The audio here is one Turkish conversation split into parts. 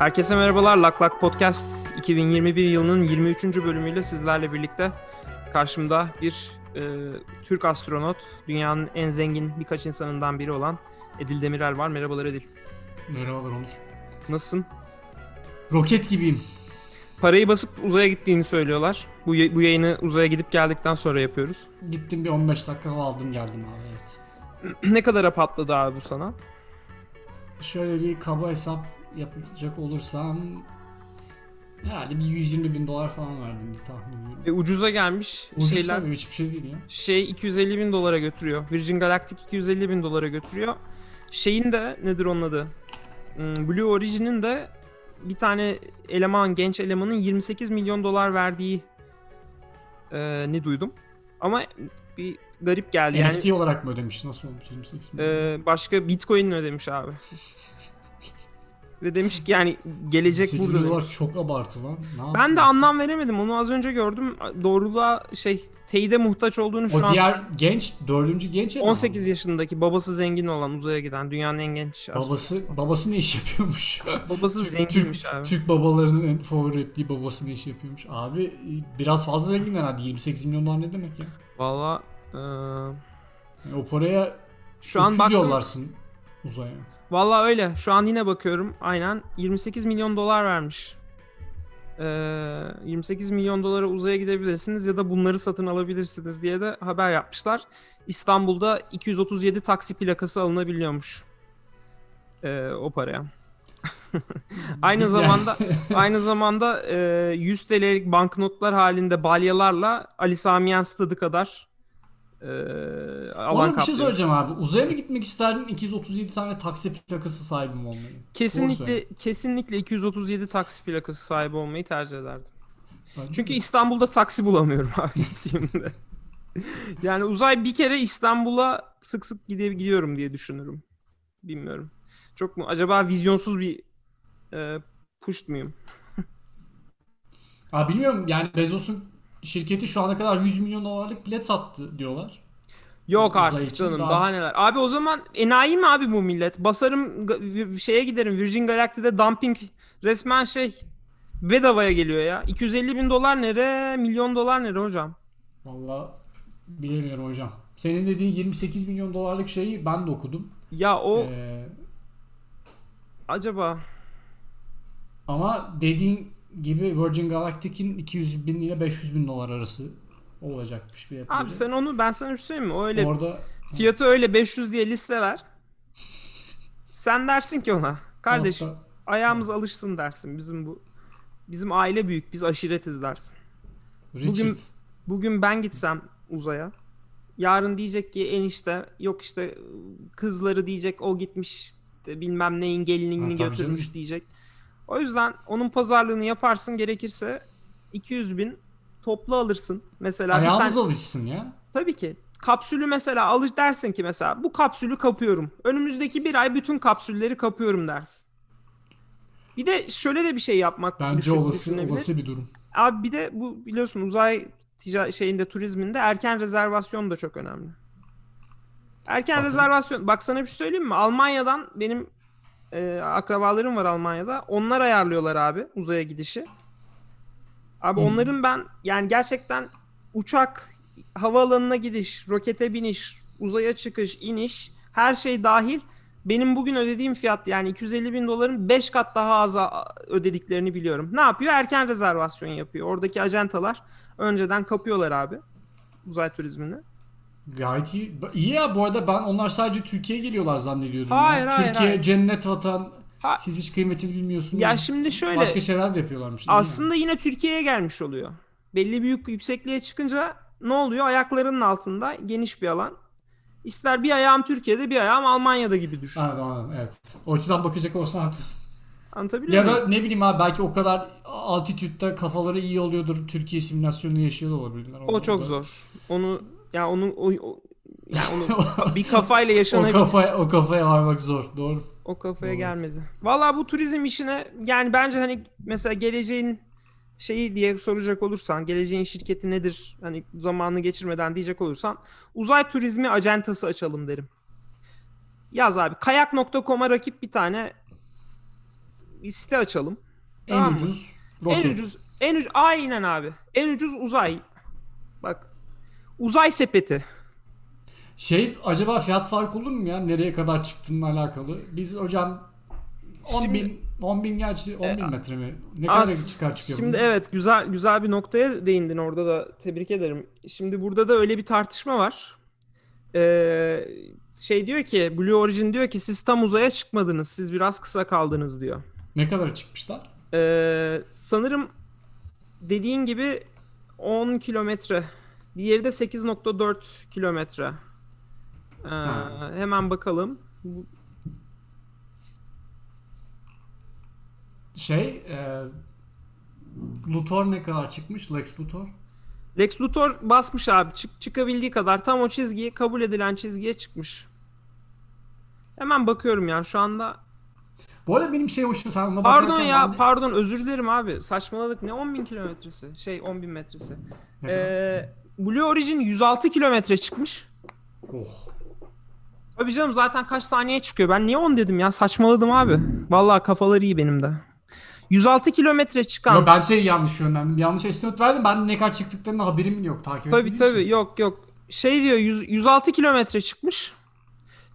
Herkese merhabalar. Lak Lak Podcast 2021 yılının 23. bölümüyle sizlerle birlikte karşımda bir e, Türk astronot, dünyanın en zengin birkaç insanından biri olan Edil Demirel var. Merhabalar Edil. Merhabalar Onur. Nasılsın? Roket gibiyim. Parayı basıp uzaya gittiğini söylüyorlar. Bu, bu yayını uzaya gidip geldikten sonra yapıyoruz. Gittim bir 15 dakika aldım geldim abi evet. ne kadara patladı abi bu sana? Şöyle bir kaba hesap yapacak olursam herhalde bir 120 bin dolar falan verdim diye tahmin ediyorum. E, ucuza gelmiş Ucuz şeyler. tabii hiçbir şey değil ya. Şey 250 bin dolara götürüyor. Virgin Galactic 250 bin dolara götürüyor. Şeyin de nedir onun adı? Hmm, Blue Origin'in de bir tane eleman, genç elemanın 28 milyon dolar verdiği e, ne duydum. Ama bir garip geldi. Yani NFT olarak mı ödemiş? Nasıl olmuş 28 bin? e, başka Bitcoin ödemiş abi. Ve demiş ki yani gelecek 28 burada. dolar demiş. çok abartı lan. Ne Ben de anlam veremedim. Onu az önce gördüm. Doğruluğa şey teyide muhtaç olduğunu şu O an diğer genç, dördüncü genç eleman 18 mı? yaşındaki babası zengin olan uzaya giden dünyanın en genç. Babası, babası ne iş yapıyormuş? Babası Türk- zenginmiş Türk, abi. Türk babalarının en favori ettiği babası ne iş yapıyormuş? Abi biraz fazla zengin herhalde. 28 milyon dolar ne demek ya? Valla eee, Yani o paraya şu an baktım. yollarsın uzaya. Valla öyle. Şu an yine bakıyorum. Aynen 28 milyon dolar vermiş. Eee 28 milyon dolara uzaya gidebilirsiniz ya da bunları satın alabilirsiniz diye de haber yapmışlar. İstanbul'da 237 taksi plakası alınabiliyormuş. Eee, o paraya. aynı zamanda aynı zamanda e, 100 TL'lik banknotlar halinde balyalarla Ali Samiyen stadı kadar e, alan Ona bir şey söyleyeceğim abi. Uzaya mı gitmek isterdin 237 tane taksi plakası sahibi mi olmayı? Kesinlikle kesinlikle 237 taksi plakası sahibi olmayı tercih ederdim. Bence Çünkü de. İstanbul'da taksi bulamıyorum abi gittiğimde. yani uzay bir kere İstanbul'a sık sık gide gidiyorum diye düşünürüm. Bilmiyorum. Çok mu acaba vizyonsuz bir e, push muyum? Abi bilmiyorum yani Bezos'un şirketi şu ana kadar 100 milyon dolarlık bilet sattı diyorlar. Yok Uzay artık canım daha- daha... neler. Abi o zaman enayi mi abi bu millet? Basarım şeye giderim Virgin Galactic'de dumping resmen şey bedavaya geliyor ya. 250 bin dolar nere milyon dolar nere hocam? Vallahi bilemiyorum hocam. Senin dediğin 28 milyon dolarlık şeyi ben de okudum. Ya o Ee, acaba ama dediğin gibi Virgin Galactic'in 200 bin ile 500 bin dolar arası olacakmış biletleri. abi sen onu ben sana bir şey söyleyeyim mi? Öyle Orada fiyatı öyle 500 diye listeler. Sen dersin ki ona kardeşim Hatta- ayağımız alışsın dersin bizim bu bizim aile büyük biz aşiretiz dersin. Richard. Bugün- Bugün ben gitsem uzaya. Yarın diyecek ki enişte yok işte kızları diyecek o gitmiş bilmem neyin Ha, gelinliğini tabii götürmüş canım. diyecek. O yüzden onun pazarlığını yaparsın gerekirse 200 bin toplu alırsın. Mesela Ayağımız tane, alışsın ya. tabii ki kapsülü mesela alış dersin ki mesela bu kapsülü kapıyorum. Önümüzdeki bir ay bütün kapsülleri kapıyorum dersin. Bir de şöyle de bir şey yapmak Bence olası olası bir durum. Abi bir de bu biliyorsun uzay tica- şeyinde turizminde erken rezervasyon da çok önemli. Erken Bakın. rezervasyon bak sana bir şey söyleyeyim mi? Almanya'dan benim e, akrabalarım var Almanya'da. Onlar ayarlıyorlar abi uzaya gidişi. Abi Hı. onların ben yani gerçekten uçak havaalanına gidiş, rokete biniş, uzaya çıkış, iniş her şey dahil benim bugün ödediğim fiyat yani 250 bin doların 5 kat daha az ödediklerini biliyorum. Ne yapıyor? Erken rezervasyon yapıyor. Oradaki acentalar önceden kapıyorlar abi uzay turizmini. Gayet iyi. İyi ya bu arada ben onlar sadece Türkiye'ye geliyorlar zannediyordum. Hayır, ya. hayır, Türkiye hayır. cennet vatan. Ha- Siz hiç kıymetini bilmiyorsunuz. Ya şimdi şöyle Başka şeyler de yapıyorlarmış. aslında yine Türkiye'ye gelmiş oluyor. Belli büyük yüksekliğe çıkınca ne oluyor? Ayaklarının altında geniş bir alan. İster bir ayağım Türkiye'de bir ayağım Almanya'da gibi düşün. Evet, anladım, evet. O açıdan bakacak olsan haklısın. Anlatabiliyor Ya da ne bileyim abi belki o kadar altitütte kafaları iyi oluyordur. Türkiye simülasyonunu yaşıyor da olabilirler. O çok da- zor. Onu ya onu o, o- ya onu bir kafayla O yaşanabilir. kafaya o kafaya varmak zor. Doğru. O kafaya Doğru. gelmedi. Vallahi bu turizm işine yani bence hani mesela geleceğin şeyi diye soracak olursan geleceğin şirketi nedir hani zamanını geçirmeden diyecek olursan uzay turizmi acentası açalım derim. Yaz abi kayak.com'a rakip bir tane bir site açalım. En Tamam mı? ucuz roket. En ucuz en ucuz aynen abi. En ucuz uzay. Bak. Uzay sepeti. Şey acaba fiyat farkı olur mu ya? Nereye kadar çıktığınla alakalı. Biz hocam 10 Şimdi- bin, 10 bin gerçi 10 bin metre mi? Ne As- kadar çıkar çıkıyor Şimdi bundan? evet güzel güzel bir noktaya değindin orada da tebrik ederim. Şimdi burada da öyle bir tartışma var. Ee, şey diyor ki Blue Origin diyor ki siz tam uzaya çıkmadınız. Siz biraz kısa kaldınız diyor. Ne kadar çıkmışlar? Ee, sanırım dediğin gibi 10 kilometre. Diğeri de 8.4 kilometre. Ee, hemen bakalım. Şey e, Luthor ne kadar çıkmış? Lex Luthor. Lex Luthor basmış abi. Çık, çıkabildiği kadar tam o çizgiye kabul edilen çizgiye çıkmış. Hemen bakıyorum ya şu anda. Bu arada benim şey hoşuma sen ona Pardon ya ben de- pardon özür dilerim abi. Saçmaladık. Ne 10 bin kilometresi? Şey 10 bin metresi. Ne kadar? Blue Origin 106 kilometre çıkmış. Oh. Tabii canım zaten kaç saniye çıkıyor. Ben niye 10 dedim ya saçmaladım abi. Vallahi kafalar iyi benim de. 106 kilometre çıkan. Yo, ben şey yanlış yönlendim. Yanlış estimate verdim. Ben ne kadar çıktıklarının haberim yok. Takip Tabii tabii için. yok yok. Şey diyor 100, 106 kilometre çıkmış.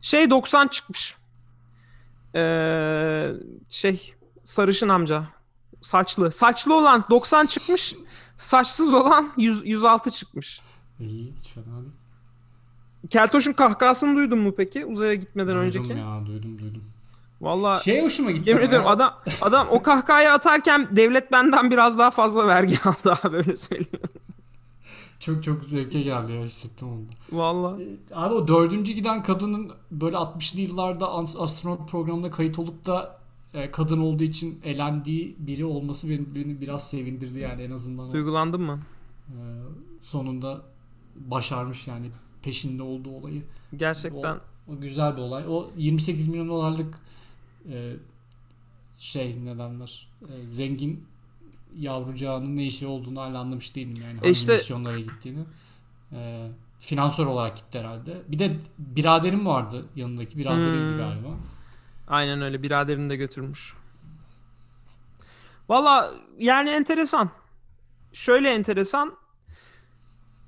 Şey 90 çıkmış. Ee, şey sarışın amca. Saçlı. Saçlı olan 90 çıkmış. Saçsız olan 100, 106 çıkmış. İyi hiç fena değil. Keltoş'un kahkahasını duydun mu peki uzaya gitmeden Duydum önceki? ya duydum duydum. Vallahi Şey hoşuma gitti. yemin ediyorum adam adam o kahkahayı atarken devlet benden biraz daha fazla vergi aldı abi öyle söyleyeyim. Çok çok zevke geldi ya hissettim onu. da. Vallahi. Abi o dördüncü giden kadının böyle 60'lı yıllarda as- astronot programına kayıt olup da e, kadın olduğu için elendiği biri olması beni, beni biraz sevindirdi yani en azından o, Duygulandın mı? e, sonunda başarmış yani peşinde olduğu olayı. Gerçekten. O güzel bir olay. O 28 milyon dolarlık e, şey ne derler e, zengin yavrucağının ne işi olduğunu hala anlamış değilim yani hangi işte- misyonlara gittiğini. E, finansör olarak gitti herhalde. Bir de biraderim vardı yanındaki biraderiydi Hmm. galiba. Aynen öyle biraderini de götürmüş. Valla yani enteresan. Şöyle enteresan.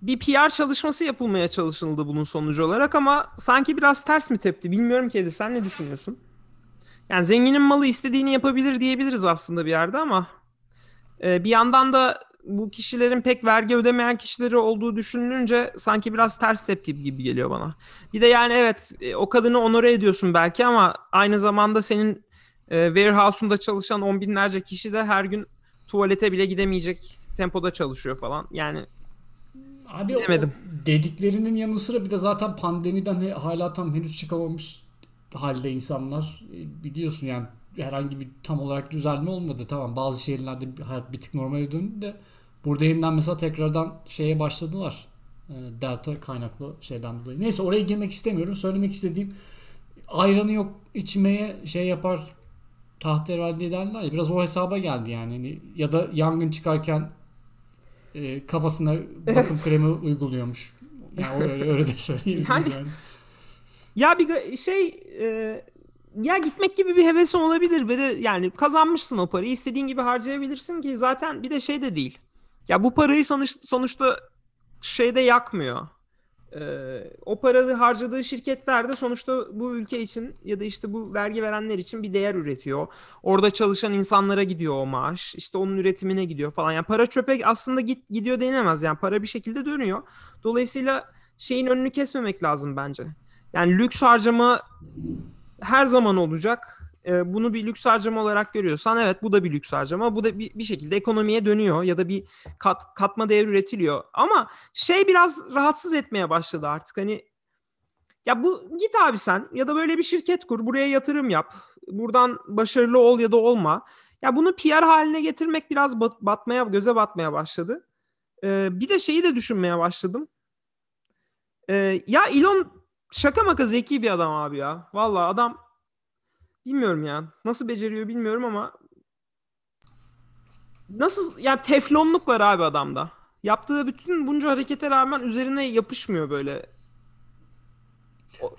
Bir PR çalışması yapılmaya çalışıldı bunun sonucu olarak ama sanki biraz ters mi tepti bilmiyorum ki Edi sen ne düşünüyorsun? Yani zenginin malı istediğini yapabilir diyebiliriz aslında bir yerde ama e, bir yandan da bu kişilerin pek vergi ödemeyen kişileri olduğu düşünülünce sanki biraz ters tepki gibi geliyor bana. Bir de yani evet e, o kadını onore ediyorsun belki ama aynı zamanda senin e, warehouse'unda çalışan on binlerce kişi de her gün tuvalete bile gidemeyecek tempoda çalışıyor falan. Yani Abi Bilemedim. dediklerinin yanı sıra bir de zaten pandemiden hala tam henüz çıkamamış halde insanlar. E, Biliyorsun yani herhangi bir tam olarak düzelme olmadı. Tamam bazı şehirlerde hayat bir tık normale döndü de burada yeniden mesela tekrardan şeye başladılar. E, Delta kaynaklı şeyden dolayı. Neyse oraya girmek istemiyorum. Söylemek istediğim ayranı yok içmeye şey yapar tahterevalli ederler ya biraz o hesaba geldi yani. Hani ya da yangın çıkarken e, kafasına bakım kremi uyguluyormuş. Yani öyle, öyle de söyleyebiliriz Yani- yani. ya bir şey e, ya gitmek gibi bir hevesin olabilir ve de yani kazanmışsın o parayı istediğin gibi harcayabilirsin ki zaten bir de şey de değil. Ya bu parayı sonuç, sonuçta şeyde yakmıyor. Ee, o parayı harcadığı şirketler de sonuçta bu ülke için ya da işte bu vergi verenler için bir değer üretiyor. Orada çalışan insanlara gidiyor o maaş. İşte onun üretimine gidiyor falan. Yani para çöpe aslında git gidiyor denilemez. Yani para bir şekilde dönüyor. Dolayısıyla şeyin önünü kesmemek lazım bence. Yani lüks harcama her zaman olacak. Ee, bunu bir lüks harcama olarak görüyorsan evet bu da bir lüks harcama. Bu da bir, bir şekilde ekonomiye dönüyor ya da bir kat, katma değer üretiliyor. Ama şey biraz rahatsız etmeye başladı artık. Hani ya bu git abi sen ya da böyle bir şirket kur, buraya yatırım yap. Buradan başarılı ol ya da olma. Ya bunu PR haline getirmek biraz bat- batmaya, göze batmaya başladı. Ee, bir de şeyi de düşünmeye başladım. Ee, ya Elon şaka maka zeki bir adam abi ya. Vallahi adam bilmiyorum ya. Nasıl beceriyor bilmiyorum ama nasıl ya teflonluk var abi adamda. Yaptığı bütün bunca harekete rağmen üzerine yapışmıyor böyle. O-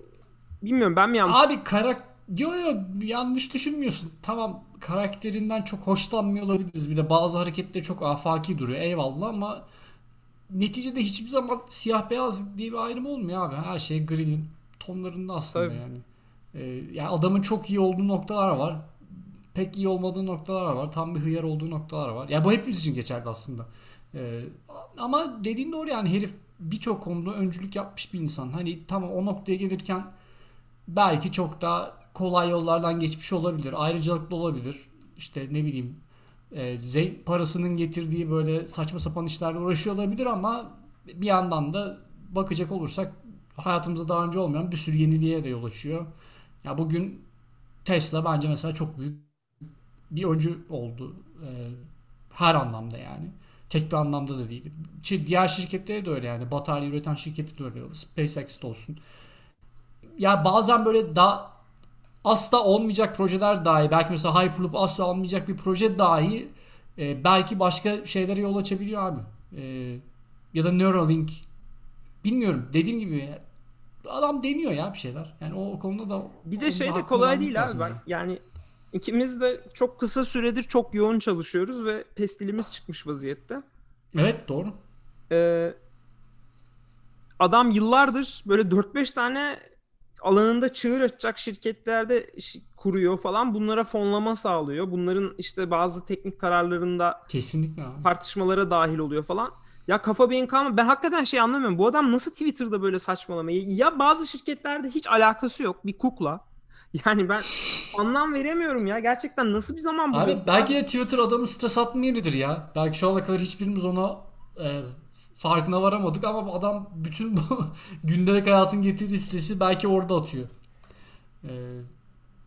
bilmiyorum ben mi yanlış Abi karak Yo yo yanlış düşünmüyorsun. Tamam karakterinden çok hoşlanmıyor olabiliriz. Bir de bazı hareketleri çok afaki duruyor. Eyvallah ama neticede hiçbir zaman siyah beyaz diye bir ayrım olmuyor abi. Her şey gri'nin tonlarında aslında Tabii. yani. Ee, yani adamın çok iyi olduğu noktalar var. Pek iyi olmadığı noktalar var. Tam bir hıyar olduğu noktalar var. Ya bu hepimiz için geçerli aslında. Ee, ama dediğin doğru yani herif birçok konuda öncülük yapmış bir insan. Hani tamam o noktaya gelirken belki çok daha kolay yollardan geçmiş olabilir. Ayrıcalıklı olabilir. İşte ne bileyim e, parasının getirdiği böyle saçma sapan işlerle uğraşıyor olabilir ama bir yandan da bakacak olursak hayatımızda daha önce olmayan bir sürü yeniliğe de yol açıyor. Ya bugün Tesla bence mesela çok büyük bir öncü oldu. E, her anlamda yani. Tek bir anlamda da değil. Diğer şirketleri de öyle yani. Batarya üreten şirketi de öyle. SpaceX'te olsun. Ya bazen böyle daha asla olmayacak projeler dahi belki mesela Hyperloop asla olmayacak bir proje dahi e, belki başka şeylere yol açabiliyor abi. E, ya da Neuralink bilmiyorum dediğim gibi adam deniyor ya bir şeyler. Yani o, konuda da Bir de şey de kolay değil abi. Ben, ya. yani ikimiz de çok kısa süredir çok yoğun çalışıyoruz ve pestilimiz çıkmış vaziyette. Evet doğru. Ee, adam yıllardır böyle 4-5 tane alanında çığır açacak şirketlerde kuruyor falan. Bunlara fonlama sağlıyor. Bunların işte bazı teknik kararlarında Kesinlikle abi. tartışmalara dahil oluyor falan. Ya kafa beyin kalma. Ben hakikaten şey anlamıyorum. Bu adam nasıl Twitter'da böyle saçmalamayı? Ya bazı şirketlerde hiç alakası yok. Bir kukla. Yani ben anlam veremiyorum ya. Gerçekten nasıl bir zaman Abi buluyorsun? belki de Twitter adamı stres atma yeridir ya. Belki şu ana kadar hiçbirimiz ona e, farkına varamadık ama adam bütün bu gündelik hayatın getirdiği stresi belki orada atıyor. E,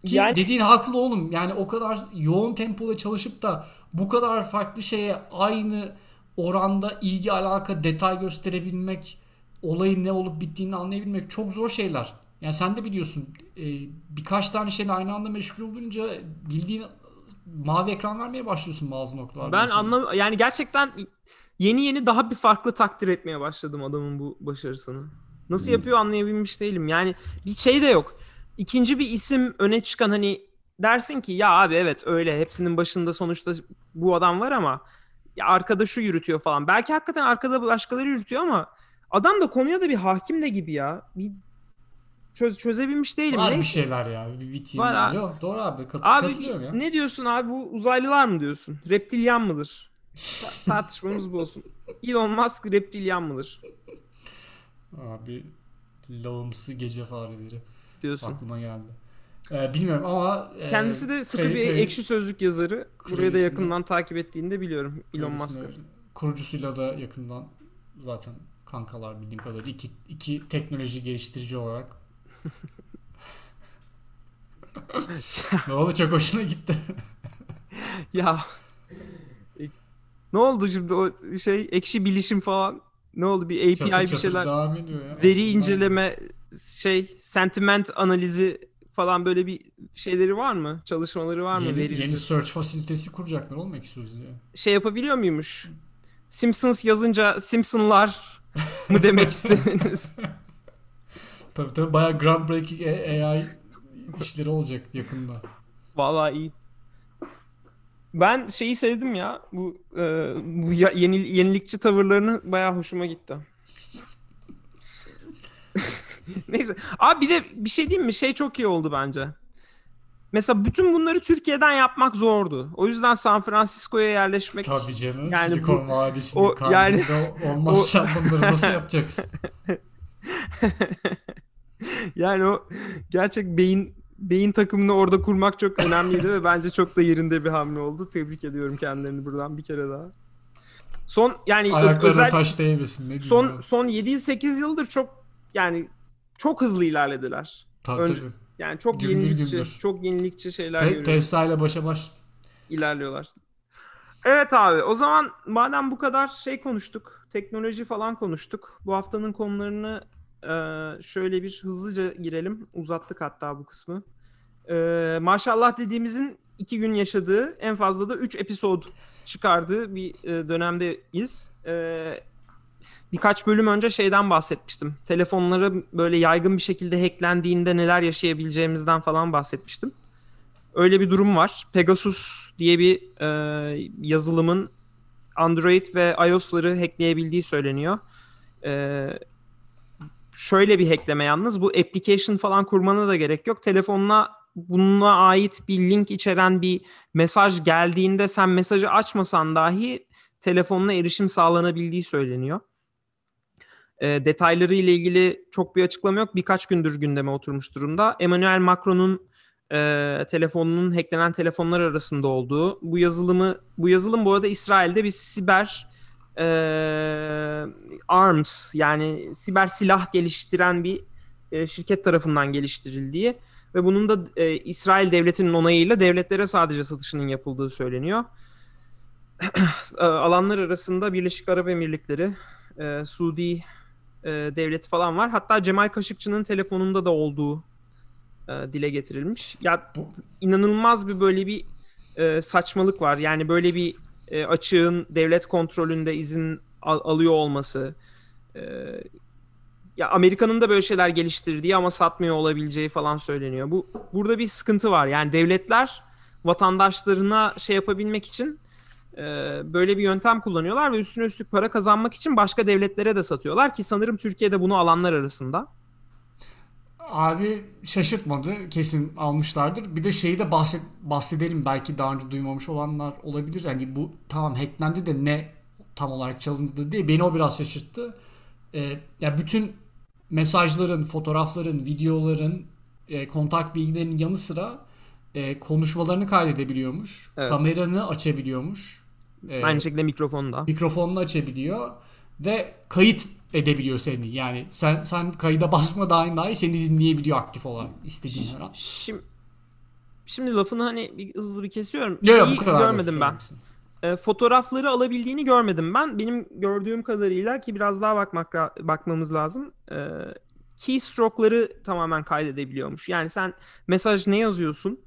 ki Yani- dediğin haklı oğlum. Yani o kadar yoğun tempoda çalışıp da bu kadar farklı şeye aynı oranda ilgi alaka detay gösterebilmek, olayın ne olup bittiğini anlayabilmek çok zor şeyler. Yani sen de biliyorsun e, birkaç tane şeyle aynı anda meşgul olunca bildiğin mavi ekran vermeye başlıyorsun bazı noktalarda. Ben anlam yani gerçekten yeni yeni daha bir farklı takdir etmeye başladım adamın bu başarısını. Nasıl yapıyor anlayabilmiş değilim. Yani bir şey de yok. İkinci bir isim öne çıkan hani dersin ki ya abi evet öyle hepsinin başında sonuçta bu adam var ama ya arkada şu yürütüyor falan. Belki hakikaten arkada başkaları yürütüyor ama adam da konuya da bir hakim de gibi ya. Bir çöz, çözebilmiş değilim. Var bir Neyse. şeyler ya. Bir biteyim. Var abi. Yok doğru abi. Kat- Abi katılıyorum ya. ne diyorsun abi bu uzaylılar mı diyorsun? Reptilyan mıdır? Ta- tartışmamız bu olsun. Elon Musk reptilyan mıdır Abi lağımsı gece fareleri diyorsun. aklıma geldi. Ee, bilmiyorum ama e, Kendisi de sıkı Kray- bir ekşi sözlük yazarı. Burayı da yakından takip ettiğini de biliyorum Elon kendisine- Musk'ı. Kurucusuyla da yakından zaten kankalar bildiğim kadarıyla iki, iki teknoloji geliştirici olarak. ne oldu çok hoşuna gitti. Ya e, ne oldu şimdi o şey ekşi bilişim falan ne oldu bir API Çatır bir çatır şeyler devam ediyor ya. veri Aslında inceleme şey sentiment analizi falan böyle bir şeyleri var mı? Çalışmaları var mı? Yeni, yeni search fasilitesi kuracaklar oğlum eksiyoruz ya. şey yapabiliyor muymuş? Simpsons yazınca Simpsonlar mı demek istediniz? Tabii tabii bayağı groundbreaking AI işleri olacak yakında. Vallahi iyi. Ben şeyi sevdim ya. Bu e, bu ya- yeni, yenilikçi tavırlarını bayağı hoşuma gitti. Neyse. Abi bir de bir şey diyeyim mi? Şey çok iyi oldu bence. Mesela bütün bunları Türkiye'den yapmak zordu. O yüzden San Francisco'ya yerleşmek Tabii canım. Yani Silikon bu- Vadisi'nin o- yani- kalbinde olmazsa bunları nasıl yapacaksın? Yani o gerçek beyin beyin takımını orada kurmak çok önemliydi ve bence çok da yerinde bir hamle oldu. Tebrik ediyorum kendilerini buradan bir kere daha. Son yani Ayaklarına özel taş değmesin. Ne son ben? son 7-8 yıldır çok yani çok hızlı ilerlediler. Tabii önce- tabii. Yani çok Gümbür yenilikçi, gümbür. çok yenilikçi şeyler Te- görüyoruz. Tesla ile başa baş. ilerliyorlar. Evet abi o zaman madem bu kadar şey konuştuk, teknoloji falan konuştuk. Bu haftanın konularını e, şöyle bir hızlıca girelim. Uzattık hatta bu kısmı. E, maşallah dediğimizin iki gün yaşadığı en fazla da 3 episod çıkardığı bir e, dönemdeyiz. E, birkaç bölüm önce şeyden bahsetmiştim. Telefonlara böyle yaygın bir şekilde hacklendiğinde neler yaşayabileceğimizden falan bahsetmiştim. Öyle bir durum var. Pegasus diye bir e, yazılımın Android ve iOS'ları hackleyebildiği söyleniyor. E, şöyle bir hackleme yalnız bu application falan kurmana da gerek yok. Telefonuna bununla ait bir link içeren bir mesaj geldiğinde sen mesajı açmasan dahi telefonuna erişim sağlanabildiği söyleniyor. E, detayları ile ilgili çok bir açıklama yok. Birkaç gündür gündeme oturmuş durumda. Emmanuel Macron'un e, telefonunun hacklenen telefonlar arasında olduğu bu yazılımı bu yazılım bu arada İsrail'de bir siber e, arms yani siber silah geliştiren bir e, şirket tarafından geliştirildiği ve bunun da e, İsrail devletinin onayıyla devletlere sadece satışının yapıldığı söyleniyor. E, alanlar arasında Birleşik Arap Emirlikleri, e, Suudi e, devleti falan var. Hatta Cemal Kaşıkçı'nın telefonunda da olduğu e, dile getirilmiş. Ya bu inanılmaz bir böyle bir e, saçmalık var. Yani böyle bir e, açığın devlet kontrolünde izin al- alıyor olması. E, ya Amerika'nın da böyle şeyler geliştirdiği ama satmıyor olabileceği falan söyleniyor. Bu burada bir sıkıntı var. Yani devletler vatandaşlarına şey yapabilmek için böyle bir yöntem kullanıyorlar ve üstüne üstlük para kazanmak için başka devletlere de satıyorlar ki sanırım Türkiye'de bunu alanlar arasında. Abi şaşırtmadı. Kesin almışlardır. Bir de şeyi de bahset, bahsedelim. Belki daha önce duymamış olanlar olabilir. Hani bu tamam hacklendi de ne tam olarak çalındı diye beni o biraz şaşırttı. Ee, ya bütün mesajların, fotoğrafların, videoların, e, kontak bilgilerinin yanı sıra e, konuşmalarını kaydedebiliyormuş. Evet. Kameranı açabiliyormuş. E, Aynı şekilde mikrofonda. da. mikrofonunu açabiliyor ve kayıt edebiliyor seni. Yani sen sen kayıda basmadan dahi seni dinleyebiliyor aktif olarak istediğin her an. Şimdi şimdi lafını hani bir hızlı bir kesiyorum. Yok yok bu kadar da görmedim ben. E, fotoğrafları alabildiğini görmedim ben. Benim gördüğüm kadarıyla ki biraz daha bakmak bakmamız lazım. E, keystroke'ları tamamen kaydedebiliyormuş. Yani sen mesaj ne yazıyorsun?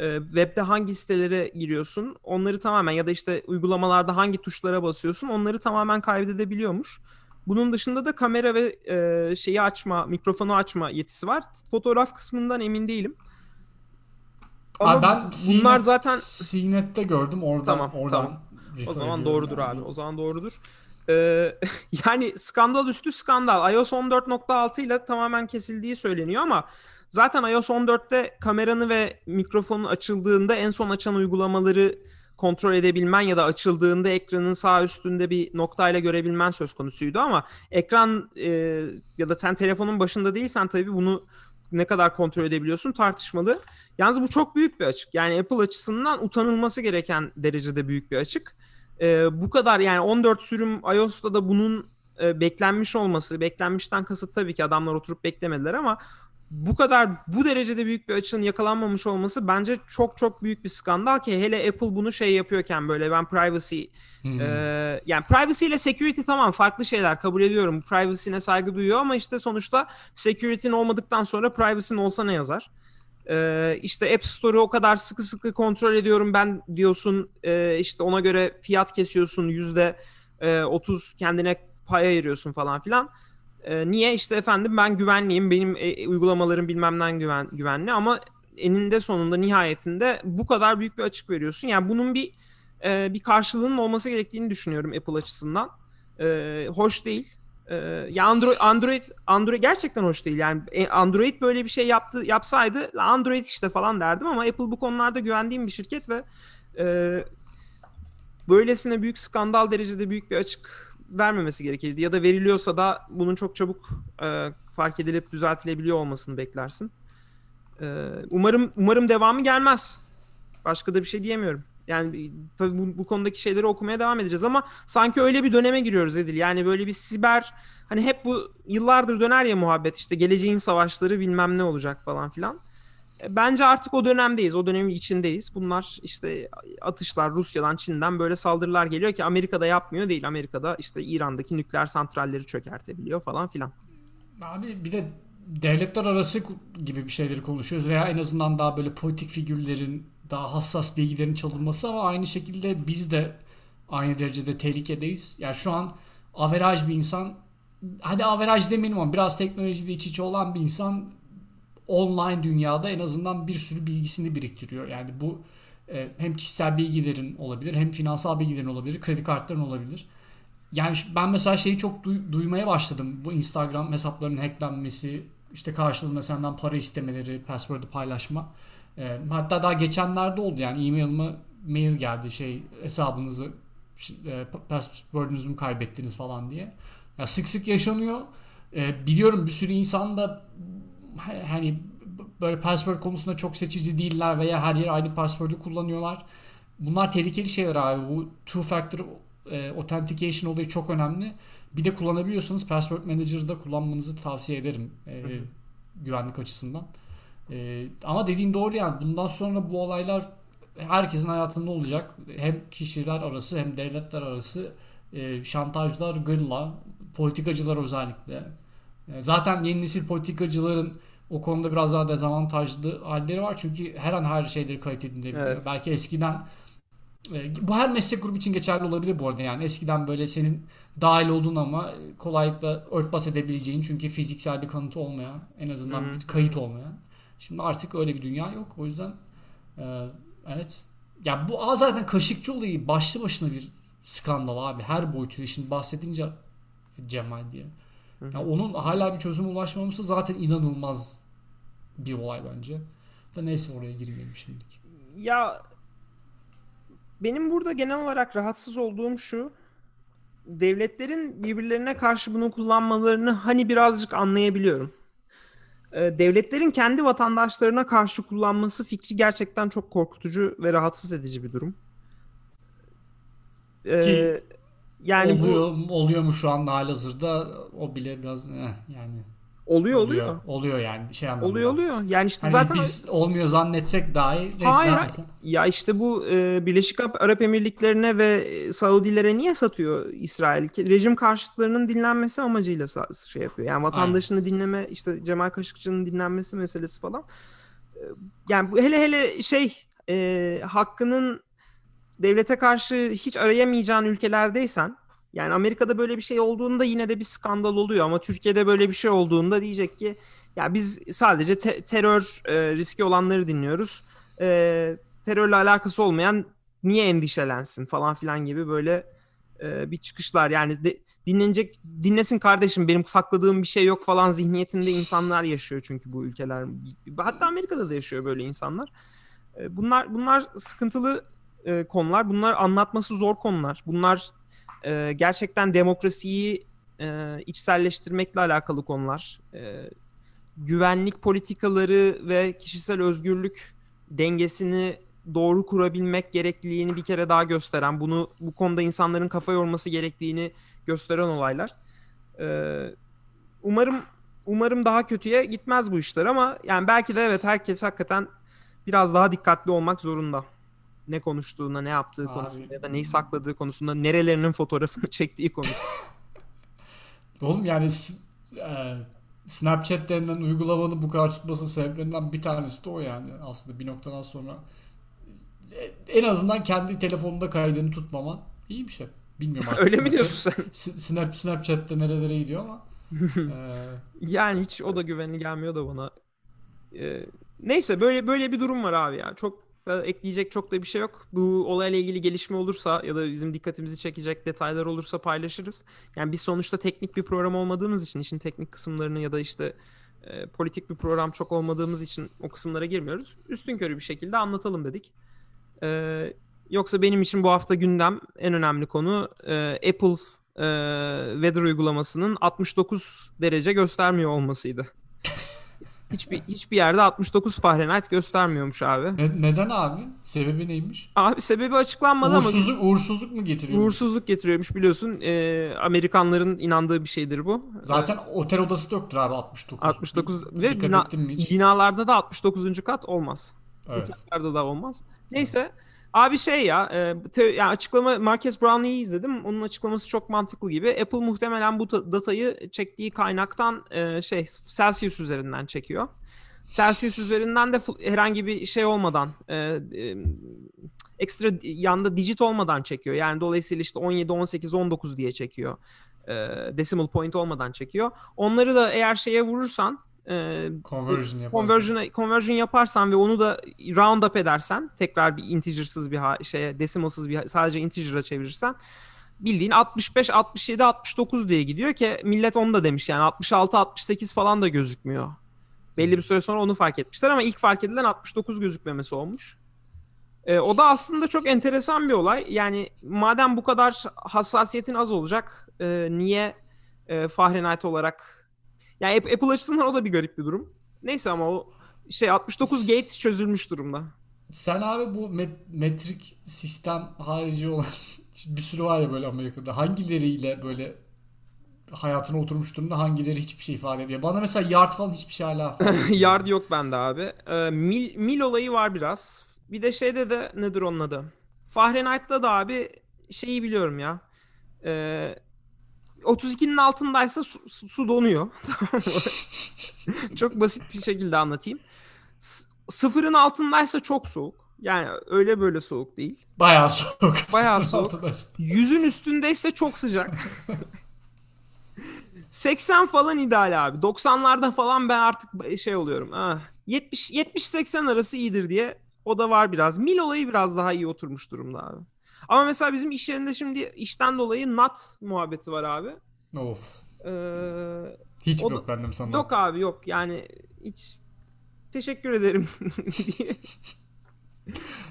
E, webde hangi sitelere giriyorsun? Onları tamamen ya da işte uygulamalarda hangi tuşlara basıyorsun? Onları tamamen kaydedebiliyormuş. Bunun dışında da kamera ve e, şeyi açma, mikrofonu açma yetisi var. Fotoğraf kısmından emin değilim. Ama Abi ben bunlar CNET zaten CNET'te gördüm oradan Tamam, oradan tamam. O zaman doğrudur yani. abi. O zaman doğrudur. Ee, yani skandal üstü skandal. iOS 14.6 ile tamamen kesildiği söyleniyor ama zaten iOS 14'te kameranı ve mikrofonun açıldığında en son açan uygulamaları kontrol edebilmen ya da açıldığında ekranın sağ üstünde bir noktayla görebilmen söz konusuydu ama ekran e, ya da sen telefonun başında değilsen tabii bunu ne kadar kontrol edebiliyorsun tartışmalı. Yalnız bu çok büyük bir açık. Yani Apple açısından utanılması gereken derecede büyük bir açık. Ee, bu kadar yani 14 sürüm iOS'ta da bunun e, beklenmiş olması, beklenmişten kasıt tabii ki adamlar oturup beklemediler ama bu kadar bu derecede büyük bir açığın yakalanmamış olması bence çok çok büyük bir skandal ki hele Apple bunu şey yapıyorken böyle ben privacy Hmm. ee, yani privacy ile security tamam farklı şeyler kabul ediyorum. Privacy'ne saygı duyuyor ama işte sonuçta security'nin olmadıktan sonra privacy'nin olsa ne yazar? Ee, işte App Store'u o kadar sıkı sıkı kontrol ediyorum ben diyorsun. Ee, işte ona göre fiyat kesiyorsun yüzde e, 30 kendine pay ayırıyorsun falan filan. Ee, niye? işte efendim ben güvenliyim. Benim e, uygulamalarım bilmemden güven, güvenli ama eninde sonunda nihayetinde bu kadar büyük bir açık veriyorsun. Yani bunun bir e, bir karşılığının olması gerektiğini düşünüyorum Apple açısından. E, hoş değil. E, ya Android Android Android gerçekten hoş değil. Yani e, Android böyle bir şey yaptı yapsaydı Android işte falan derdim ama Apple bu konularda güvendiğim bir şirket ve e, böylesine büyük skandal derecede büyük bir açık vermemesi gerekirdi ya da veriliyorsa da bunun çok çabuk e, fark edilip düzeltilebiliyor olmasını beklersin. E, umarım umarım devamı gelmez. Başka da bir şey diyemiyorum. Yani tabii bu, bu konudaki şeyleri okumaya devam edeceğiz ama sanki öyle bir döneme giriyoruz Edil. Yani böyle bir siber hani hep bu yıllardır döner ya muhabbet işte geleceğin savaşları bilmem ne olacak falan filan. Bence artık o dönemdeyiz. O dönemin içindeyiz. Bunlar işte atışlar Rusya'dan, Çin'den böyle saldırılar geliyor ki Amerika'da yapmıyor değil. Amerika'da işte İran'daki nükleer santralleri çökertebiliyor falan filan. Abi bir de devletler arası gibi bir şeyleri konuşuyoruz veya en azından daha böyle politik figürlerin daha hassas bilgilerin çalınması ama aynı şekilde biz de aynı derecede tehlikedeyiz. Yani şu an averaj bir insan hadi averaj demeyelim ama biraz teknolojide iç içe olan bir insan online dünyada en azından bir sürü bilgisini biriktiriyor. Yani bu e, hem kişisel bilgilerin olabilir hem finansal bilgilerin olabilir, kredi kartların olabilir. Yani ben mesela şeyi çok duy- duymaya başladım. Bu Instagram hesaplarının hacklenmesi, işte karşılığında senden para istemeleri, password'ı paylaşma. E, hatta daha geçenlerde oldu yani e-mail'ıma mail geldi şey hesabınızı e, password'ünüzü mü kaybettiniz falan diye. Ya sık sık yaşanıyor. E, biliyorum bir sürü insan da hani böyle password konusunda çok seçici değiller veya her yer aynı password'ü kullanıyorlar. Bunlar tehlikeli şeyler abi. Bu two factor e, authentication olayı çok önemli. Bir de kullanabiliyorsanız password manager'da kullanmanızı tavsiye ederim e, güvenlik açısından. E, ama dediğin doğru yani bundan sonra bu olaylar herkesin hayatında olacak. Hem kişiler arası hem devletler arası e, şantajlar, gırla, politikacılar özellikle. E, zaten yeni nesil politikacıların o konuda biraz daha dezavantajlı halleri var. Çünkü her an her şeyleri kayıt edilebiliyor. Evet. Belki eskiden e, bu her meslek grubu için geçerli olabilir bu arada yani eskiden böyle senin dahil olduğun ama kolaylıkla örtbas edebileceğin çünkü fiziksel bir kanıtı olmayan en azından Hı-hı. bir kayıt olmayan. Şimdi artık öyle bir dünya yok. O yüzden e, evet ya bu zaten Kaşıkçı olayı başlı başına bir skandal abi. Her boyutuyla şimdi bahsedince Cemal diye. Yani onun hala bir çözüme ulaşmaması zaten inanılmaz bir olay bence. Da neyse oraya girmeyelim şimdilik. Ya benim burada genel olarak rahatsız olduğum şu. Devletlerin birbirlerine karşı bunu kullanmalarını hani birazcık anlayabiliyorum. Ee, devletlerin kendi vatandaşlarına karşı kullanması fikri gerçekten çok korkutucu ve rahatsız edici bir durum. Ee, Ki yani oluyor, bu oluyor mu şu anda halihazırda o bile biraz eh, yani Oluyor oluyor. Oluyor yani şey anlamında. Oluyor oluyor. Yani işte hani zaten biz olmuyor zannetsek dahi Hayır. Mesela. Ya işte bu e, Birleşik Arap Emirlikleri'ne ve e, Saudilere niye satıyor İsrail? Rejim karşıtlarının dinlenmesi amacıyla şey yapıyor. Yani vatandaşını Aynen. dinleme işte Cemal Kaşıkçı'nın dinlenmesi meselesi falan. E, yani bu hele hele şey e, hakkının devlete karşı hiç arayamayacağın ülkelerdeysen yani Amerika'da böyle bir şey olduğunda yine de bir skandal oluyor ama Türkiye'de böyle bir şey olduğunda diyecek ki ya biz sadece te- terör e, riski olanları dinliyoruz. E, terörle alakası olmayan niye endişelensin falan filan gibi böyle e, bir çıkışlar. Yani de, dinlenecek dinlesin kardeşim benim sakladığım bir şey yok falan zihniyetinde insanlar yaşıyor çünkü bu ülkeler. Hatta Amerika'da da yaşıyor böyle insanlar. E, bunlar bunlar sıkıntılı e, konular. Bunlar anlatması zor konular. Bunlar e, gerçekten demokrasiyi e, içselleştirmekle alakalı konular. E, güvenlik politikaları ve kişisel özgürlük dengesini doğru kurabilmek gerekliliğini bir kere daha gösteren, bunu bu konuda insanların kafa yorması gerektiğini gösteren olaylar. Ee, umarım umarım daha kötüye gitmez bu işler ama yani belki de evet herkes hakikaten biraz daha dikkatli olmak zorunda ne konuştuğuna, ne yaptığı Abi. konusunda ya da neyi sakladığı konusunda, nerelerinin fotoğrafını çektiği konusunda. Oğlum yani e, Snapchat denilen uygulamanın bu kadar tutması sebeplerinden bir tanesi de o yani aslında bir noktadan sonra en azından kendi telefonunda kaydını tutmaman iyi bir şey. Bilmiyorum artık. Öyle mi diyorsun sen? Snap, Snapchat'te nerelere gidiyor ama. e... Yani hiç o da güvenli gelmiyor da bana. Ee, neyse böyle böyle bir durum var abi ya. Çok ekleyecek çok da bir şey yok. Bu olayla ilgili gelişme olursa ya da bizim dikkatimizi çekecek detaylar olursa paylaşırız. Yani biz sonuçta teknik bir program olmadığımız için işin teknik kısımlarını ya da işte e, politik bir program çok olmadığımız için o kısımlara girmiyoruz. Üstün körü bir şekilde anlatalım dedik. E, yoksa benim için bu hafta gündem en önemli konu e, Apple e, Weather uygulamasının 69 derece göstermiyor olmasıydı. Hiçbir hiçbir yerde 69 Fahrenheit göstermiyormuş abi. Ne, neden abi? Sebebi neymiş? Abi sebebi açıklanmadı uğursuzluk, ama. Uğursuzluk mu getiriyor? Uğursuzluk getiriyormuş biliyorsun. Ee, Amerikanların inandığı bir şeydir bu. Zaten ee, otel odası da yoktur abi 69. 69 ve bina, binalarda da 69. kat olmaz. Evet. Otellerde da olmaz. Neyse. Evet. Abi şey ya, e, te, yani açıklama Marques Brownlee'yi izledim. Onun açıklaması çok mantıklı gibi. Apple muhtemelen bu datayı çektiği kaynaktan e, şey Celsius üzerinden çekiyor. Celsius üzerinden de herhangi bir şey olmadan e, e, ekstra yanda digit olmadan çekiyor. Yani dolayısıyla işte 17, 18, 19 diye çekiyor. E, decimal point olmadan çekiyor. Onları da eğer şeye vurursan e, Conversion yapar. conversion, conversion yaparsan ve onu da round up edersen tekrar bir integer'sız bir ha- şeye decimalsız bir sadece integer'a çevirirsen bildiğin 65 67 69 diye gidiyor ki millet onu da demiş yani 66 68 falan da gözükmüyor. Belli bir süre sonra onu fark etmişler ama ilk fark edilen 69 gözükmemesi olmuş. Ee, o da aslında çok enteresan bir olay. Yani madem bu kadar hassasiyetin az olacak e, niye e, Fahrenheit olarak yani App- Apple açısından o da bir garip bir durum. Neyse ama o şey 69 gate çözülmüş durumda. Sen abi bu met- metrik sistem harici olan bir sürü var ya böyle Amerika'da. Hangileriyle böyle hayatına oturmuş durumda hangileri hiçbir şey ifade ediyor. Bana mesela yard falan hiçbir şey hala. Yard yok bende abi. Ee, mil, mil olayı var biraz. Bir de şeyde de nedir onun adı? Fahrenheit'ta da abi şeyi biliyorum ya. Ee, 32'nin altındaysa su, su- donuyor. Çok basit bir şekilde anlatayım. S- sıfırın altındaysa çok soğuk. Yani öyle böyle soğuk değil. Bayağı soğuk. Bayağı soğuk. Yüzün üstündeyse çok sıcak. 80 falan ideal abi. 90'larda falan ben artık şey oluyorum. Ah, 70 70-80 arası iyidir diye o da var biraz. Mil olayı biraz daha iyi oturmuş durumda abi. Ama mesela bizim iş yerinde şimdi işten dolayı NAT muhabbeti var abi. Of. Ee, Hiç O yok bende sana. yok abi yok yani hiç teşekkür ederim diye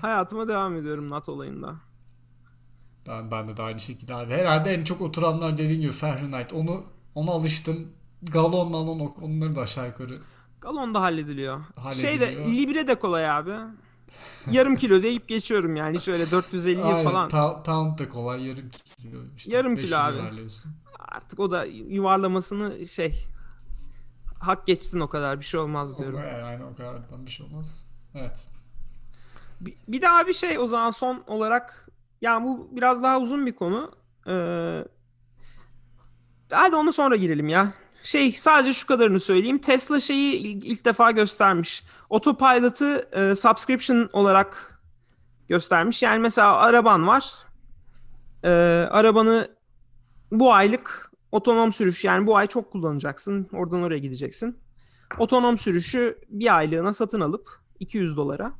hayatıma devam ediyorum NAT olayında. Ben, ben de, de aynı şekilde abi. Herhalde en çok oturanlar dediğin gibi Fahrenheit. Onu ona alıştım. Galon malon onları da aşağı yukarı. Galon da hallediliyor. Hallediliyor. Şeyde Libre de kolay abi. Yarım kilo deyip geçiyorum yani hiç öyle 450 Aynen, falan. pa- pound da kolay yarım kilo. işte Yarım 500 kilo abi. Artık o da yuvarlamasını şey hak geçsin o kadar bir şey olmaz diyorum. O- Yani o kadardan bir şey olmaz. Evet. Bir, bir daha bir şey o zaman son olarak yani bu biraz daha uzun bir konu. Ee, hadi onu sonra girelim ya. Şey sadece şu kadarını söyleyeyim. Tesla şeyi ilk, ilk defa göstermiş. Autopilot'ı e, subscription olarak göstermiş. Yani mesela araban var. Ee, arabanı bu aylık otonom sürüş yani bu ay çok kullanacaksın. Oradan oraya gideceksin. Otonom sürüşü bir aylığına satın alıp 200 dolara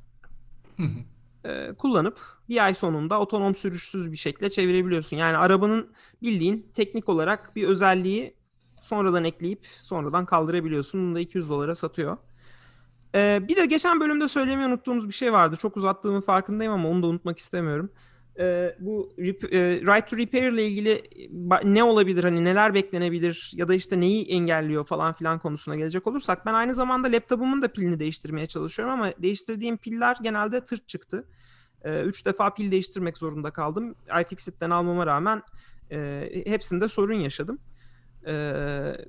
e, kullanıp bir ay sonunda otonom sürüşsüz bir şekilde çevirebiliyorsun. Yani arabanın bildiğin teknik olarak bir özelliği sonradan ekleyip sonradan kaldırabiliyorsun. Bunu da 200 dolara satıyor. E, bir de geçen bölümde söylemeyi unuttuğumuz bir şey vardı. Çok uzattığımın farkındayım ama onu da unutmak istemiyorum. E, bu rep- e, right to repair ile ilgili ne olabilir hani neler beklenebilir ya da işte neyi engelliyor falan filan konusuna gelecek olursak ben aynı zamanda laptopumun da pilini değiştirmeye çalışıyorum ama değiştirdiğim piller genelde tırt çıktı. Ee, üç defa pil değiştirmek zorunda kaldım. iFixit'ten almama rağmen e, hepsinde sorun yaşadım. Ee,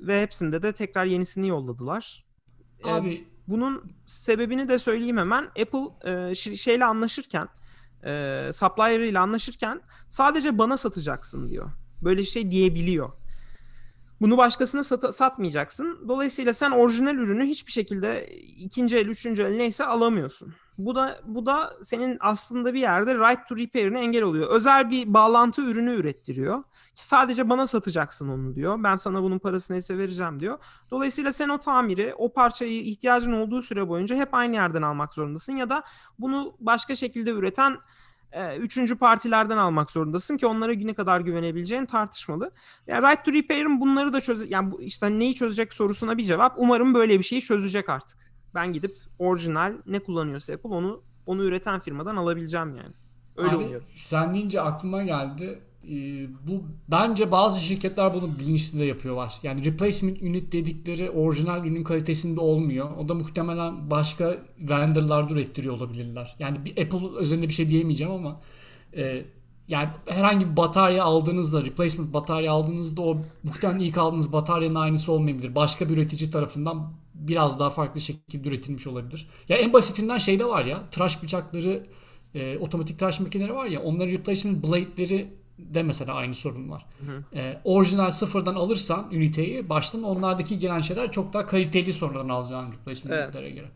ve hepsinde de tekrar yenisini yolladılar. Ee, Abi bunun sebebini de söyleyeyim hemen. Apple e, şeyle anlaşırken, e, supplier ile anlaşırken sadece bana satacaksın diyor. Böyle bir şey diyebiliyor. Bunu başkasına sata- satmayacaksın. Dolayısıyla sen orijinal ürünü hiçbir şekilde ikinci el, üçüncü el neyse alamıyorsun. Bu da bu da senin aslında bir yerde right to repair'ine engel oluyor. Özel bir bağlantı ürünü ürettiriyor. Sadece bana satacaksın onu diyor. Ben sana bunun parasını neyse vereceğim diyor. Dolayısıyla sen o tamiri, o parçayı ihtiyacın olduğu süre boyunca hep aynı yerden almak zorundasın ya da bunu başka şekilde üreten e, üçüncü partilerden almak zorundasın ki onlara ne kadar güvenebileceğin tartışmalı. Yani right to repair'ın bunları da çöz yani işte neyi çözecek sorusuna bir cevap. Umarım böyle bir şeyi çözecek artık. Ben gidip orijinal ne kullanıyorsa Apple onu onu üreten firmadan alabileceğim yani. Öyle Abi, oluyor. sen deyince aklıma geldi. Ee, bu bence bazı şirketler bunu bilinçli de yapıyorlar. Yani replacement unit dedikleri orijinal ürün kalitesinde olmuyor. O da muhtemelen başka vendorlarda ürettiriyor olabilirler. Yani bir Apple özelinde bir şey diyemeyeceğim ama e, yani herhangi bir batarya aldığınızda, replacement batarya aldığınızda o muhtemelen ilk aldığınız bataryanın aynısı olmayabilir. Başka bir üretici tarafından biraz daha farklı şekilde üretilmiş olabilir. Ya en basitinden şey de var ya, tıraş bıçakları e, otomatik tıraş makineleri var ya onların replacement blade'leri de mesela aynı sorun var. E, orijinal sıfırdan alırsan üniteyi baştan onlardaki gelen şeyler çok daha kaliteli sonradan alacağın replacement Evet. blade'lere göre.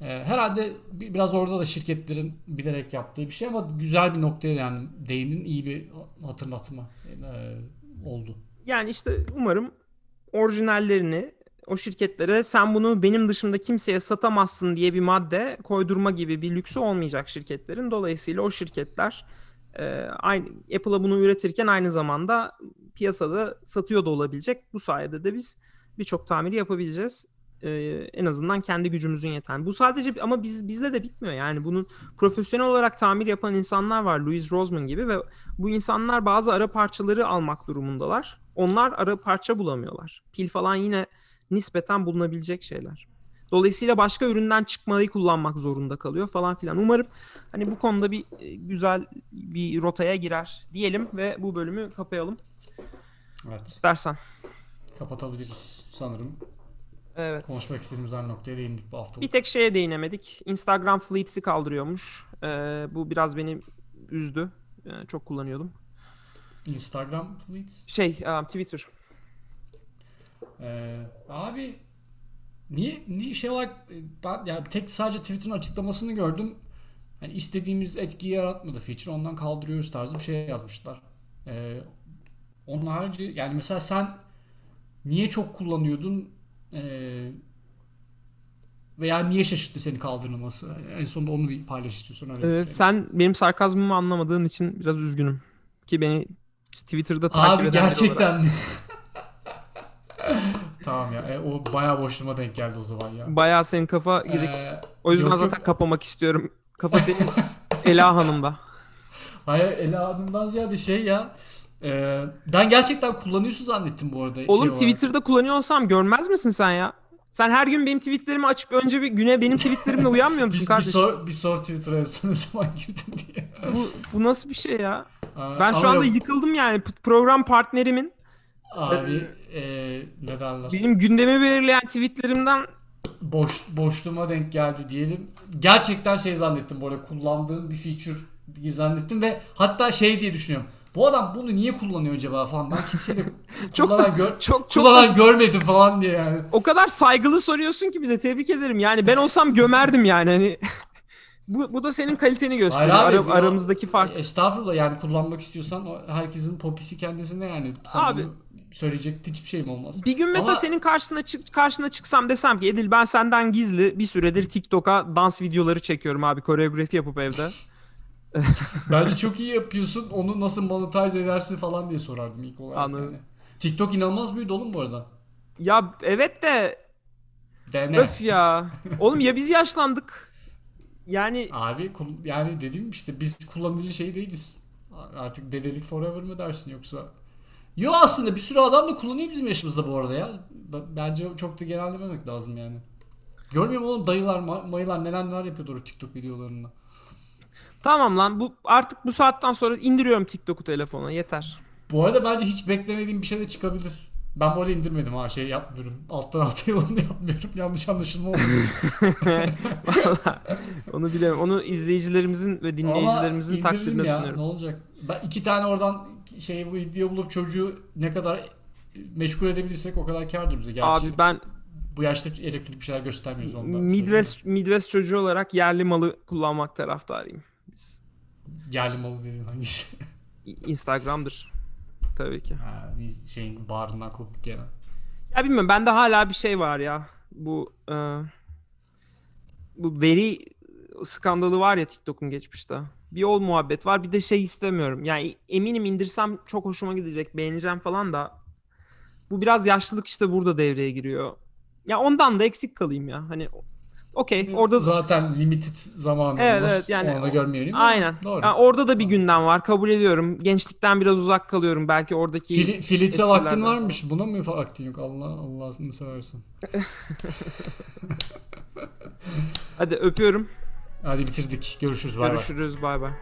E, herhalde bi- biraz orada da şirketlerin bilerek yaptığı bir şey ama güzel bir noktaya yani değinin iyi bir hatırlatma e, oldu. Yani işte umarım orijinallerini o şirketlere sen bunu benim dışımda kimseye satamazsın diye bir madde koydurma gibi bir lüksü olmayacak şirketlerin. Dolayısıyla o şirketler e, aynı Apple'a bunu üretirken aynı zamanda piyasada satıyor da olabilecek. Bu sayede de biz birçok tamiri yapabileceğiz. E, en azından kendi gücümüzün yeten. Bu sadece ama biz bizde de bitmiyor. Yani bunun profesyonel olarak tamir yapan insanlar var. Louis Rosman gibi ve bu insanlar bazı ara parçaları almak durumundalar. Onlar ara parça bulamıyorlar. Pil falan yine nispeten bulunabilecek şeyler. Dolayısıyla başka üründen çıkmayı kullanmak zorunda kalıyor falan filan. Umarım hani bu konuda bir e, güzel bir rotaya girer diyelim ve bu bölümü kapayalım. Evet. İstersen. Kapatabiliriz sanırım. Evet. Konuşmak istediğimiz her noktaya değindik bu hafta. Bir tek şeye değinemedik. Instagram Fleets'i kaldırıyormuş. Ee, bu biraz beni üzdü. Ee, çok kullanıyordum. Instagram Fleets. Şey, um, Twitter. Ee, abi niye niye şey olarak e, ben yani tek sadece Twitter'ın açıklamasını gördüm. Hani istediğimiz etkiyi yaratmadı feature. Ondan kaldırıyoruz tarzı bir şey yazmışlar. Ee, onun harici yani mesela sen niye çok kullanıyordun ee, veya niye şaşırttı seni kaldırılması? En sonunda onu bir paylaş istiyorsun. Öyle Ee, bitirelim. sen benim sarkazmımı anlamadığın için biraz üzgünüm. Ki beni Twitter'da takip Abi eden olarak- gerçekten mi? tamam ya. E, o bayağı boşluğuma denk geldi o zaman ya. Bayağı senin kafa gidik. Ee, o yüzden yok, zaten yok. kapamak istiyorum. Kafa senin Ela Hanım'da. Hayır Ela Hanım'dan ziyade şey ya. e, ben gerçekten kullanıyorsun zannettim bu arada. şey Oğlum olarak. Twitter'da kullanıyor olsam görmez misin sen ya? Sen her gün benim tweetlerimi açıp önce bir güne benim tweetlerimle uyanmıyor musun bir, bir, kardeşim? sor, bir sor Twitter'a ne zaman girdin diye. Bu, bu nasıl bir şey ya? Aa, Ben şu anda yok, yıkıldım yani program partnerimin Abi e, ne derler? benim gündemi belirleyen tweetlerimden Boş, boşluğuma denk geldi diyelim. Gerçekten şey zannettim bu arada kullandığım bir feature gibi zannettim ve hatta şey diye düşünüyorum. Bu adam bunu niye kullanıyor acaba falan. Ben kimseyi de Çok da- kullanan, gör, çok çok kullanan da- görmedim falan diye yani. o kadar saygılı soruyorsun ki bir de tebrik ederim. Yani ben olsam gömerdim yani hani. bu, bu da senin kaliteni gösteriyor. Hayır abi, Ara- aramızdaki fark. Estağfurullah yani kullanmak istiyorsan o herkesin popisi kendisinde yani. Sen Abi- bunu söyleyecek hiçbir şeyim olmaz. Bir gün mesela Ama- senin karşına çık karşına çıksam desem ki Edil ben senden gizli bir süredir TikTok'a dans videoları çekiyorum abi koreografi yapıp evde. Bence çok iyi yapıyorsun. Onu nasıl monetize edersin falan diye sorardım ilk olarak. Anladım. Yani. TikTok inanılmaz büyüdü oğlum bu arada. Ya evet de Dene. öf ya. Oğlum ya biz yaşlandık. Yani Abi yani dediğim işte biz kullanıcı şey değiliz. Artık dedelik forever mı dersin yoksa? Yo aslında bir sürü adam da kullanıyor bizim yaşımızda bu arada ya. B- Bence çok da genellememek lazım yani. Görmüyor musun oğlum dayılar, ma- mayılar neler neler yapıyordur o TikTok videolarında. tamam lan bu artık bu saatten sonra indiriyorum TikTok'u telefona yeter. Bu arada bence hiç beklemediğim bir şey de çıkabilir. Ben bu arada indirmedim ha şey yapmıyorum. Alttan alta yolunu yapmıyorum. Yanlış anlaşılma olmasın. Vallahi onu bilemem. Onu izleyicilerimizin ve dinleyicilerimizin Ama takdirine indiririm ya, sunuyorum. Ne olacak? Ben iki tane oradan şey bu video bulup çocuğu ne kadar meşgul edebilirsek o kadar kârdır bize. Gerçi Abi ben bu yaşta elektrik bir şeyler göstermiyoruz ondan. Midwest Midwest çocuğu olarak yerli malı kullanmak taraftarıyım. Biz. Yerli malı dediğin hangisi? Instagram'dır. Tabii ki. ha, biz şeyin bağrından kopuk gelen. Ya bilmiyorum bende hala bir şey var ya. Bu e, bu veri skandalı var ya TikTok'un geçmişte. Bir o muhabbet var. Bir de şey istemiyorum. Yani eminim indirsem çok hoşuma gidecek, beğeneceğim falan da bu biraz yaşlılık işte burada devreye giriyor. Ya ondan da eksik kalayım ya. Hani okey orada zaten limited zamanımız Evet, var. evet, yani Onu da görmeyelim. aynen. Doğru. Ya orada da bir gündem var. Kabul ediyorum. Gençlikten biraz uzak kalıyorum. Belki oradaki Fili, eskilerden vaktin falan. varmış. Buna mı vaktin yok? Allah Allah'ını seversen. Hadi öpüyorum. Hadi bitirdik. Görüşürüz. Bay Görüşürüz. Bay bay.